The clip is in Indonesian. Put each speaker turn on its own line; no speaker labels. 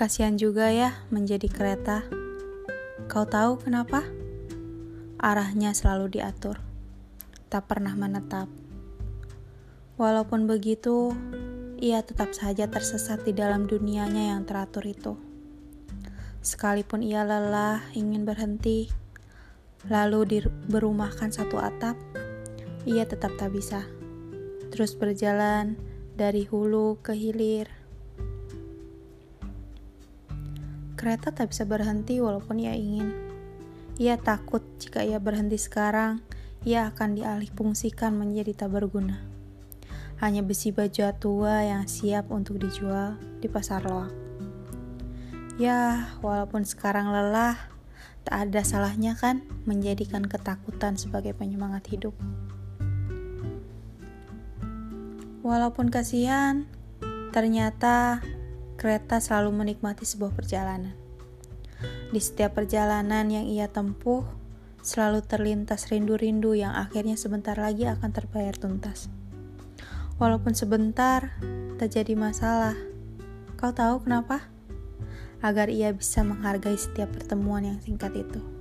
Kasihan juga ya menjadi kereta. Kau tahu kenapa? Arahnya selalu diatur, tak pernah menetap. Walaupun begitu, ia tetap saja tersesat di dalam dunianya yang teratur itu. Sekalipun ia lelah ingin berhenti, lalu berumahkan satu atap, ia tetap tak bisa. Terus berjalan dari hulu ke hilir Kereta tak bisa berhenti walaupun ia ingin. Ia takut jika ia berhenti sekarang, ia akan dialih fungsikan menjadi tak berguna. Hanya besi baja tua yang siap untuk dijual di pasar loak. Ya, walaupun sekarang lelah, tak ada salahnya kan menjadikan ketakutan sebagai penyemangat hidup. Walaupun kasihan, ternyata kereta selalu menikmati sebuah perjalanan. Di setiap perjalanan yang ia tempuh, selalu terlintas rindu-rindu yang akhirnya sebentar lagi akan terbayar tuntas. Walaupun sebentar, tak jadi masalah. Kau tahu kenapa? Agar ia bisa menghargai setiap pertemuan yang singkat itu.